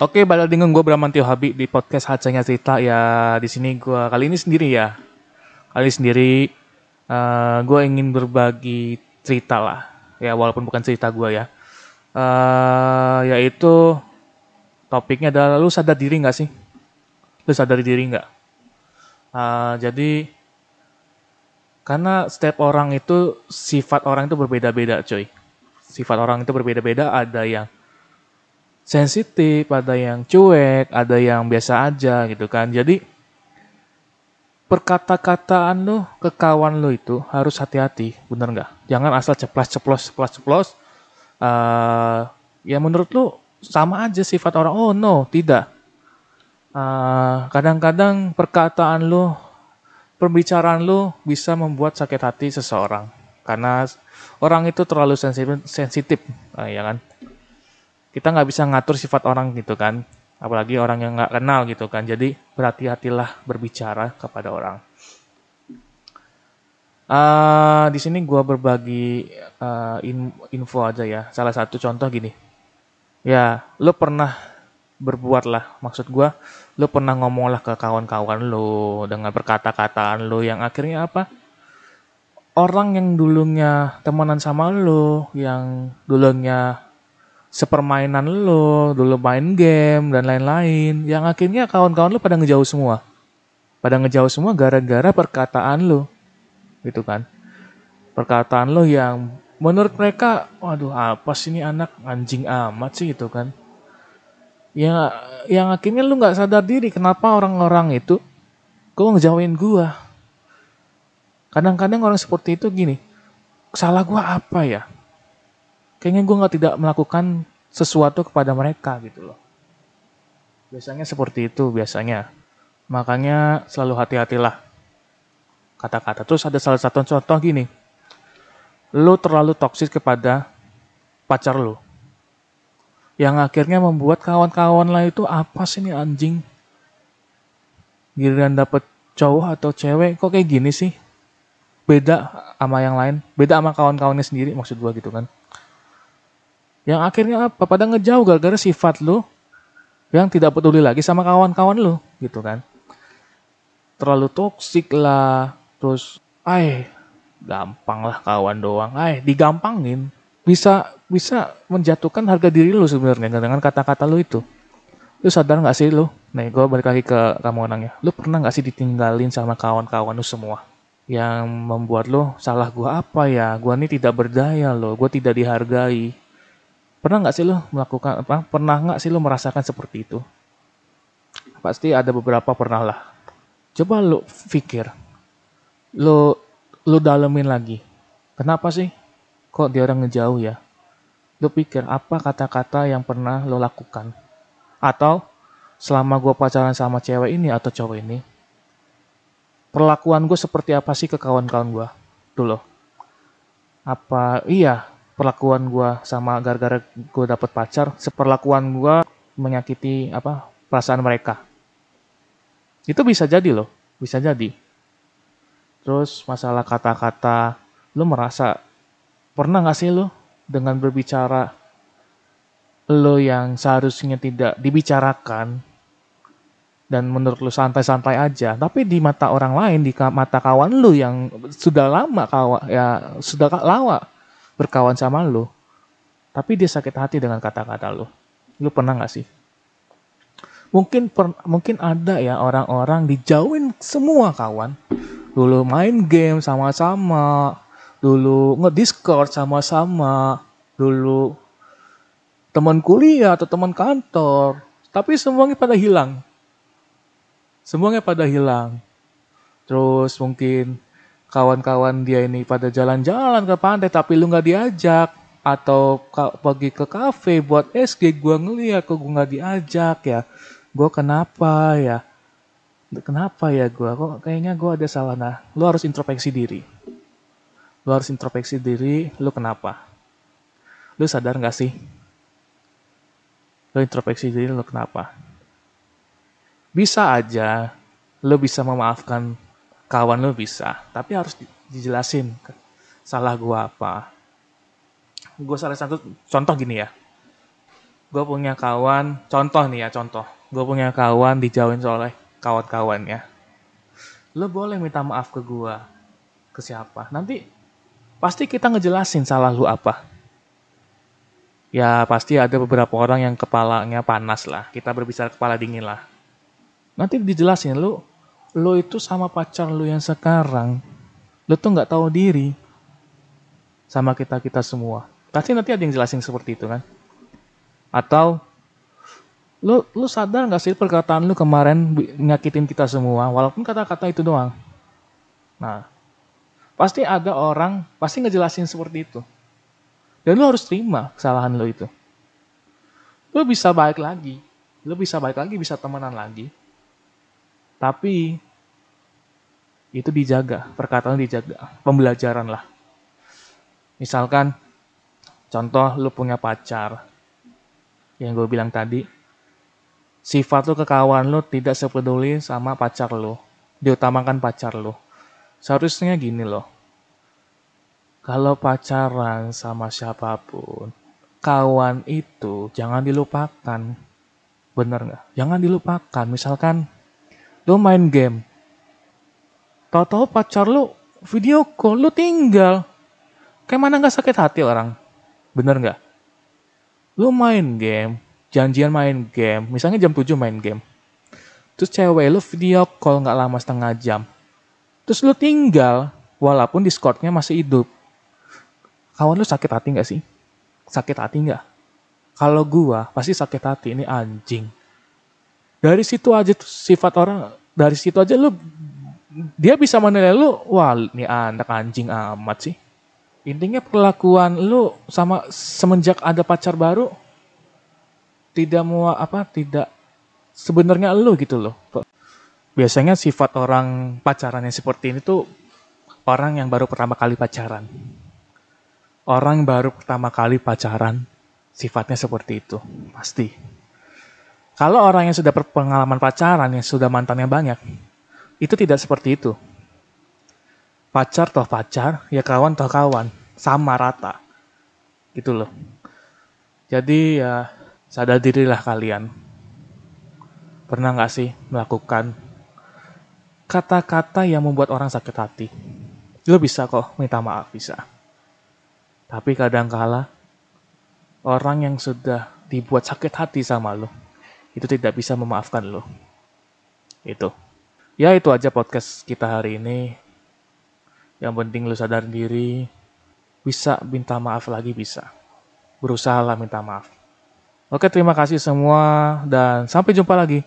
Oke, balik dengan gue Bramantio Habib di podcast Hacanya Cerita ya. Di sini gue kali ini sendiri ya. Kali ini sendiri uh, gue ingin berbagi cerita lah. Ya walaupun bukan cerita gue ya. Uh, yaitu topiknya adalah lu sadar diri nggak sih? Lu sadar diri nggak? Uh, jadi karena setiap orang itu sifat orang itu berbeda-beda, coy. Sifat orang itu berbeda-beda. Ada yang sensitif, ada yang cuek, ada yang biasa aja gitu kan. Jadi perkata-kataan lo ke kawan lo itu harus hati-hati, bener nggak? Jangan asal ceplos ceplos ceplos ceplos. Uh, ya menurut lo sama aja sifat orang. Oh no, tidak. kadang kadang-kadang perkataan lo, pembicaraan lo bisa membuat sakit hati seseorang karena orang itu terlalu sensitif, sensitif, uh, ya kan? Kita nggak bisa ngatur sifat orang gitu kan. Apalagi orang yang nggak kenal gitu kan. Jadi berhati-hatilah berbicara kepada orang. Uh, di sini gue berbagi uh, in, info aja ya. Salah satu contoh gini. Ya lo pernah berbuat lah. Maksud gue lo pernah ngomong lah ke kawan-kawan lo dengan perkata-kataan lo yang akhirnya apa? Orang yang dulunya temenan sama lo yang dulunya sepermainan lo, dulu main game dan lain-lain, yang akhirnya kawan-kawan lo pada ngejauh semua. Pada ngejauh semua gara-gara perkataan lo. Gitu kan. Perkataan lo yang menurut mereka, waduh apa sih ini anak anjing amat sih gitu kan. Yang yang akhirnya lu nggak sadar diri kenapa orang-orang itu kok ngejauhin gua. Kadang-kadang orang seperti itu gini, salah gua apa ya? Kayaknya gue nggak tidak melakukan sesuatu kepada mereka gitu loh. Biasanya seperti itu biasanya. Makanya selalu hati-hatilah kata-kata. Terus ada salah satu contoh gini. Lo terlalu toksis kepada pacar lo. Yang akhirnya membuat kawan-kawan lah itu apa sih nih anjing? Giliran dapet cowok atau cewek kok kayak gini sih? Beda sama yang lain. Beda sama kawan-kawannya sendiri maksud gue gitu kan. Yang akhirnya apa? Pada ngejauh gara-gara sifat lu yang tidak peduli lagi sama kawan-kawan lu gitu kan. Terlalu toksik lah, terus ay gampang lah kawan doang, ay digampangin. Bisa bisa menjatuhkan harga diri lu sebenarnya dengan kata-kata lu itu. Lu sadar gak sih lu? Nih gue balik lagi ke kamu orangnya. Lu pernah gak sih ditinggalin sama kawan-kawan lu semua? Yang membuat lu salah gua apa ya? Gua ini tidak berdaya loh, gua tidak dihargai Pernah nggak sih lo melakukan apa? Pernah nggak sih lo merasakan seperti itu? Pasti ada beberapa pernah lah. Coba lo pikir, lo lo dalemin lagi. Kenapa sih? Kok dia orang ngejauh ya? Lo pikir apa kata-kata yang pernah lo lakukan? Atau selama gue pacaran sama cewek ini atau cowok ini, perlakuan gue seperti apa sih ke kawan-kawan gue? Tuh loh. Apa iya perlakuan gue sama gara-gara gue dapet pacar, seperlakuan gue menyakiti apa perasaan mereka. Itu bisa jadi loh, bisa jadi. Terus masalah kata-kata, lo merasa pernah gak sih lo dengan berbicara lo yang seharusnya tidak dibicarakan dan menurut lo santai-santai aja, tapi di mata orang lain, di mata kawan lo yang sudah lama kawan ya sudah lama berkawan sama lo, tapi dia sakit hati dengan kata-kata lo. Lo pernah gak sih? Mungkin per, mungkin ada ya orang-orang dijauhin semua kawan. Dulu main game sama-sama, dulu nge-discord sama-sama, dulu teman kuliah atau teman kantor, tapi semuanya pada hilang. Semuanya pada hilang. Terus mungkin kawan-kawan dia ini pada jalan-jalan ke pantai tapi lu nggak diajak. Atau pergi ke kafe buat SG gue ngeliat kok gue nggak diajak ya. Gue kenapa ya? Kenapa ya gue kok kayaknya gue ada salah. Nah lu harus introspeksi diri. Lu harus introspeksi diri lu kenapa? Lu sadar nggak sih? Lu introspeksi diri lu kenapa? Bisa aja lu bisa memaafkan kawan lo bisa tapi harus dijelasin salah gua apa gue salah satu contoh gini ya gue punya kawan, contoh nih ya contoh, gue punya kawan dijauhin oleh kawan-kawannya. Lo boleh minta maaf ke gue, ke siapa? Nanti pasti kita ngejelasin salah lu apa. Ya pasti ada beberapa orang yang kepalanya panas lah. Kita berbicara kepala dingin lah. Nanti dijelasin lu, lu itu sama pacar lu yang sekarang, lu tuh nggak tahu diri sama kita kita semua. Pasti nanti ada yang jelasin seperti itu kan. Atau lu lu sadar nggak sih perkataan lu kemarin nyakitin kita semua walaupun kata-kata itu doang. Nah, pasti ada orang pasti ngejelasin seperti itu. Dan lu harus terima kesalahan lu itu. Lu bisa baik lagi. Lu bisa baik lagi, bisa temenan lagi. Tapi itu dijaga, perkataan dijaga, pembelajaran lah. Misalkan contoh lu punya pacar, yang gue bilang tadi, sifat lu ke kawan lu tidak sepeduli sama pacar lu. Diutamakan pacar lu. Seharusnya gini loh. Kalau pacaran sama siapa pun, kawan itu jangan dilupakan. Bener nggak? Jangan dilupakan. Misalkan lu main game. Tahu-tahu pacar lu video call, lu tinggal. Kayak mana nggak sakit hati orang? Bener nggak? lu main game, janjian main game, misalnya jam 7 main game. Terus cewek lu video call nggak lama setengah jam. Terus lu tinggal, walaupun Discordnya masih hidup. Kawan lu sakit hati nggak sih? Sakit hati nggak? Kalau gua pasti sakit hati, ini anjing. Dari situ aja tuh, sifat orang, dari situ aja lu, dia bisa menilai lu, wah ini anak anjing amat sih. Intinya perlakuan lu sama semenjak ada pacar baru tidak mau apa tidak sebenarnya lu gitu loh. Biasanya sifat orang pacaran yang seperti ini tuh orang yang baru pertama kali pacaran. Orang yang baru pertama kali pacaran sifatnya seperti itu pasti kalau orang yang sudah berpengalaman pacaran yang sudah mantannya banyak itu tidak seperti itu pacar toh pacar, ya kawan toh kawan, sama rata. Gitu loh. Jadi ya sadar dirilah kalian. Pernah nggak sih melakukan kata-kata yang membuat orang sakit hati? Lo bisa kok minta maaf, bisa. Tapi kadangkala orang yang sudah dibuat sakit hati sama lo, itu tidak bisa memaafkan lo. Itu. Ya itu aja podcast kita hari ini. Yang penting lu sadar diri, bisa minta maaf lagi bisa. Berusaha lah minta maaf. Oke, terima kasih semua dan sampai jumpa lagi.